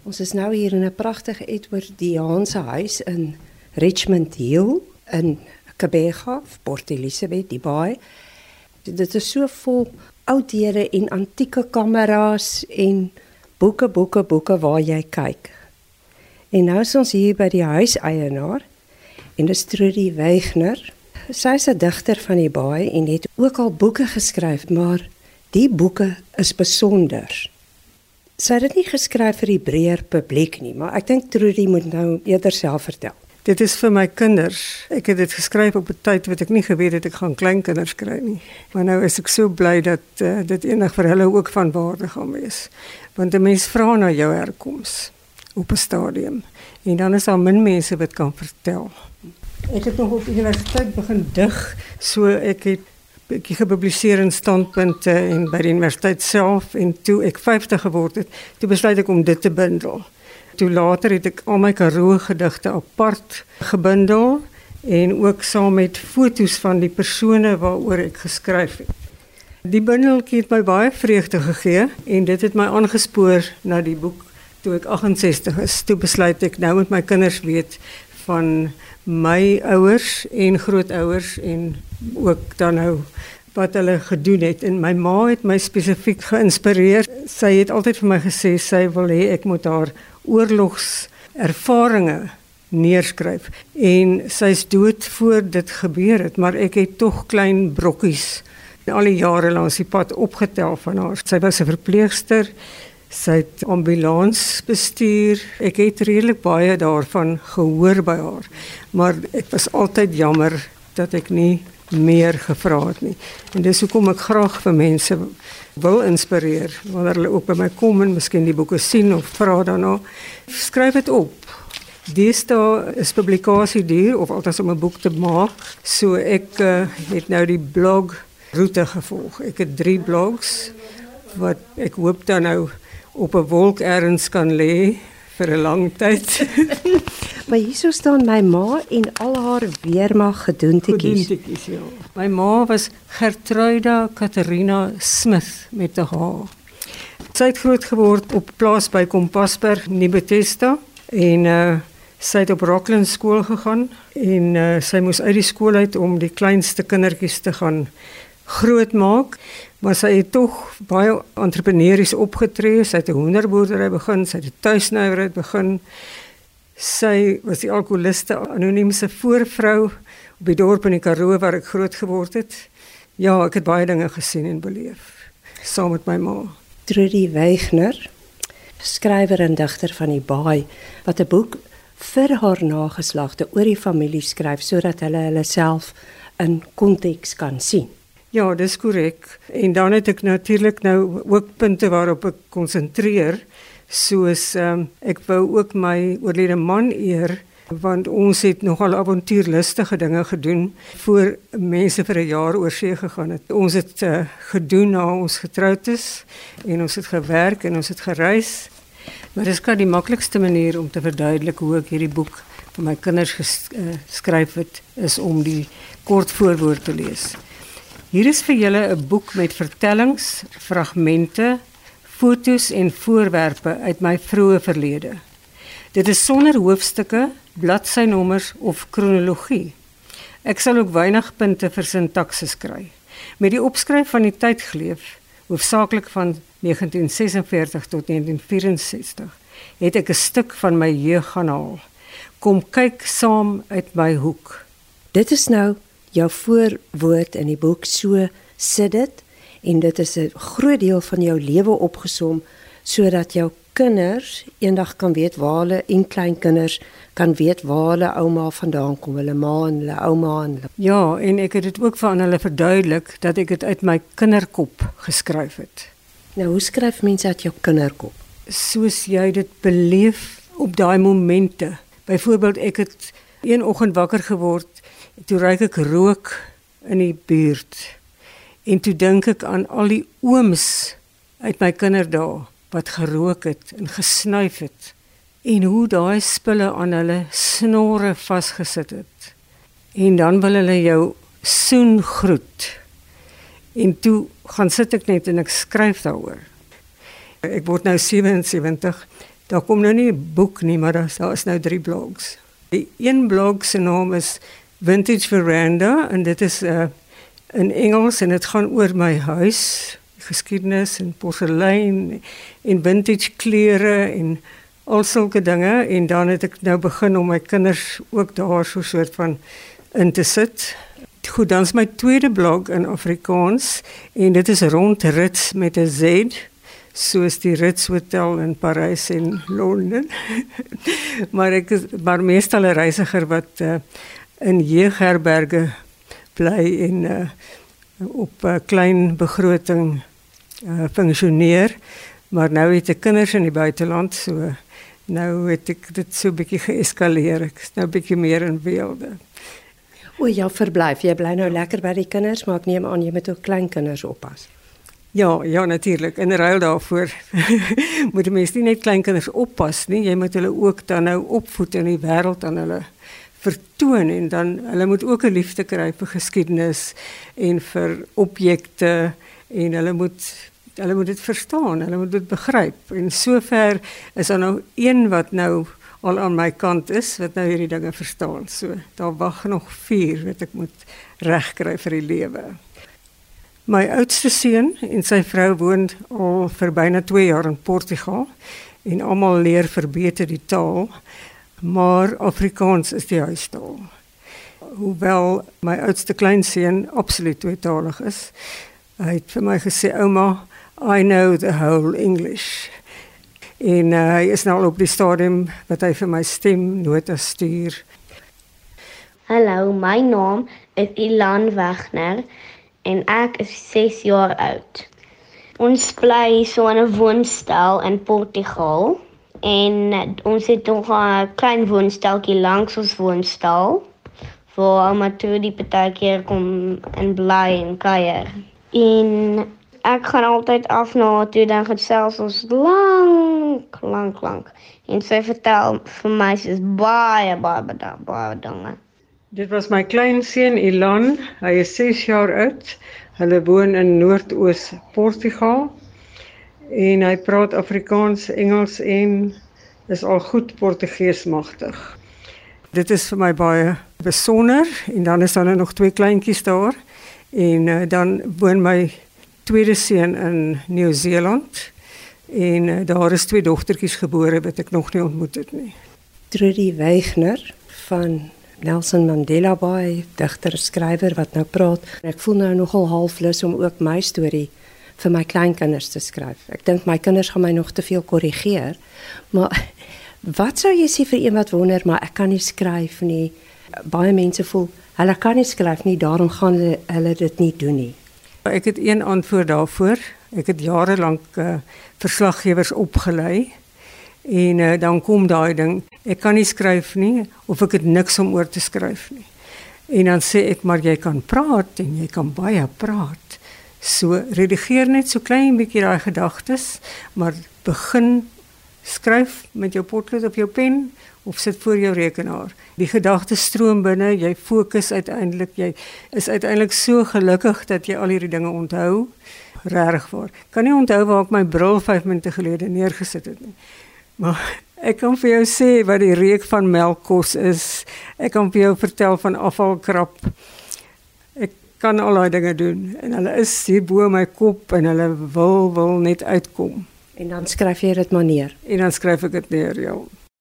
Ons is nou hier in 'n pragtige Edward Diaan se huis in Richmond Hill in Quebec, Port Elizabeth, die baie. Dit is so vol oudhede en antieke kameras en boeke, boeke, boeke waar jy kyk. En nou is ons hier by die huiseienaar en dit is Trudy Weigner. Sy is 'n digter van die baie en het ook al boeke geskryf, maar die boeke is besonder. Sy het dit nie geskryf vir die breër publiek nie, maar ek dink Trudy moet nou eerder self vertel. Dit is vir my kinders. Ek het dit geskryf op 'n tyd wat ek nie geweet het ek gaan kleinkinders kry nie. Maar nou is ek so bly dat uh, dit enig vir hulle ook van waarde gaan wees. Want 'n mens vra na jou herkoms op 'n stadium en dan is daar min mense wat kan vertel. Ek het nog op universiteit begin dig, so ek het bietjie gepubliseer in standpunte en by die universiteit self en toe ek 50 geword het, toe besluit ek om dit te bundel. Toe later het ek al my Karoo gedigte apart gebundel en ook saam met fotos van die persone waaroor ek geskryf het. Die bundeltjie het my baie vreugde gegee en dit het my aangespoor na die boek toe ek 68 is, toe besluit ek nou met my kinders weet van my ouers en grootouers en ook dan nou wat hulle gedoen het en my ma het my spesifiek geïnspireer. Sy het altyd vir my gesê sy wil hê ek moet haar oorlogservarings neerskryf en sy's dood voor dit gebeur het, maar ek het tog klein brokkies al die jare lank die pad opgetel van haar. Sy was 'n verpleegster sy het ambulans bestuur. Ek het redelik baie daarvan gehoor by haar. Maar ek was altyd jammer dat ek nie meer gevra het nie. En dis hoekom ek graag vir mense wil inspireer wanneer hulle ook by my kom en miskien die boeke sien of vra daarna. Skryf dit op. Dis daar is publikasie duur of altes om 'n boek te maak. So ek uh, het nou die blog roete gevolg. Ek het 3 blogs wat ek hoop dan nou op 'n wolk ergens kan lê vir 'n lang tyd. maar hierso staan my ma en al haar weermag gedoentetjies. Gedoentetjies ja. My ma was Gertruida Katarina Smith met 'n H. Sy het groot geword op plaas by Kompasberg, Nibetesta en uh sy het op Rockland skool gegaan en uh sy moes uit die skool uit om die kleinste kindertjies te gaan grootmaak maar sy het tog baie entrepreneurs opgetree. Sy het 'n hoenderboerdery begin, sy het 'n tuisnywerheid begin. Sy was die alkoholiste anoniemse voorvrou op die dorp in die Karoo waar ek groot geword het. Ja, ek het baie dinge gesien en beleef saam met my ma. Trudy Weigner, skrywer en digter van die Baai, wat 'n boek vir haar nageslagte oor die familie skryf sodat hulle hulle self in konteks kan sien. Ja, dis korrek. En dan het ek natuurlik nou ook punte waarop ek konsentreer, soos um, ek wou ook my oorlede man eer want ons het nogal avontuurlustige dinge gedoen voor mense vir 'n jaar oor see gegaan het. Ons het uh, gedoen na ons getroud is en ons het gewerk en ons het gereis. Maar dit is kan die maklikste manier om te verduidelik hoe ek hierdie boek vir my kinders geskryf uh, het is om die kort voorwoord te lees. Hier is vir julle 'n boek met vertellings, fragmente, fotos en voorwerpe uit my vroeë verlede. Dit is sonder hoofstukke, bladsynommers of kronologie. Ek sal ook weinig punte vir sintaksis kry. Met die opskryf van die tydgleef, hoofsaaklik van 1946 tot 1964, het ek 'n stuk van my jeug gaan haal. Kom kyk saam uit my hoek. Dit is nou jou voorwoord in die boek so sit dit en dit is 'n groot deel van jou lewe opgesom sodat jou kinders eendag kan weet waar hulle en kleinkinders kan weet waar hulle ouma vandaan kom, hulle ma en hulle ouma en hulle. Ja, en ek het dit ook vir hulle verduidelik dat ek dit uit my kinderkop geskryf het. Nou, hoe skryf mense uit jou kinderkop? Soos jy dit beleef op daai momente. Byvoorbeeld ek het een oggend wakker geword Toe ruik ek rook in die buurt. En toe dink ek aan al die ooms uit my kinderdae wat gerook het en gesnuif het en hoe daai spulle aan hulle snorre vasgesit het. En dan wil hulle jou soen groet. En toe gaan sit ek net en ek skryf daaroor. Ek word nou 77. Daar kom nou nie 'n boek nie, maar daar daar is nou drie blogs. Die een blog se naam is Vintage Veranda en dit is uh, in Engels en dit gaan oor my huis, geskiedenis en porselein en vintage klere en al sulke dinge en dan het ek nou begin om my kinders ook daar so 'n soort van in te sit. Goed, dan is my tweede blog in Afrikaans en dit is rondrit met 'n Z soos die Ritz Hotel in Parys en Londen. maar ek is maar meestal 'n reisiger wat uh, in jeugherberge bly en uh, op 'n uh, klein begroting uh, funksioneer. Maar nou het ek kinders in die buiteland so nou het ek dit so 'n bietjie geeskaleer. Ek is nou 'n bietjie meer in weelde. O ja, verblyf. Jy bly nou lekker by die kinders, maar ek neem aan jy moet ook klein kinders oppas. Ja, ja natuurlik. In ruil daarvoor moet mense nie net klein kinders oppas nie, jy moet hulle ook dan nou opvoed in die wêreld aan hulle vertoon en dan hulle moet ook 'n liefde kry vir geskiedenis en vir objekte en hulle moet hulle moet dit verstaan, hulle moet dit begryp. En sover is daar nou een wat nou al aan my kant is wat nou hierdie dinge verstaan. So daar wag nog vier wat ek moet regkry vir die lewe. My oudste seun en sy vrou woon al vir byna 2 jaar in Portugal en almal leer verbeter die taal, maar Afrikaans is die huistaal. Hoewel my oudste kleinseun absoluut tweetalig is, hy het vir my gesê ouma, I know the whole English. En uh, hy is nou al op die stadium wat hy vir my stem nota stuur. Hallo, my naam is Ilan Wagner en ek is 6 jaar oud. Ons bly so in 'n woonstel in Portugal en ons het nog 'n klein woonsteltjie langs ons woonstel waar almal toe die partykeer kom en bly en kuier. En ek gaan altyd af na toe dan gesels ons lank, lank, lank. En sy vertel vir my sy's baie baie baie baie dinge. Dit was my klein seun Ilan, hy is 6 jaar oud. Hulle woon in Noord-Oos Portugal en hy praat Afrikaans, Engels en is al goed Portugees magtig. Dit is vir my baie besonder en dan is daar nog twee kleintjies daar en uh, dan woon my tweede seun in Nieu-Seeland en uh, daar is twee dogtertjies gebore wat ek nog nie ontmoet het nie. Trudy Weigner van Nelson Mandela Bay, digter skrywer wat nou praat. Ek voel nou nogal halflus om ook my storie vir my kleinkinders te skryf. Ek dink my kinders gaan my nog te veel korrigeer. Maar wat sou jy sê vir een wat wonder maar ek kan nie skryf nie? Baie mense voel hulle kan nie skryf nie, daarom gaan hulle, hulle dit nie doen nie. Ek het een antwoord daarvoor. Ek het jare lank uh, verslaggewers opgelei. En uh, dan kom daai ding, ek kan nie skryf nie of ek het niks om oor te skryf nie. En dan sê ek maar jy kan praat en jy kan baie praat. So redigeer net so klein bietjie daai gedagtes, maar begin skryf met jou potlood of jou pen of sit voor jou rekenaar. Die gedagtes stroom binne, jy fokus uiteindelik, jy is uiteindelik so gelukkig dat jy al hierdie dinge onthou. Regtig waar. Kan nie onthou waar ek my bril 5 minute gelede neergesit het nie. Maar ek kan vir jou sê wat die reuk van melkkos is. Ek kan vir jou vertel van afvalkrap. Kan al daai dinge doen en hulle is hier bo my kop en hulle wil wil net uitkom. En dan skryf jy dit maar neer. En dan skryf ek dit neer, ja.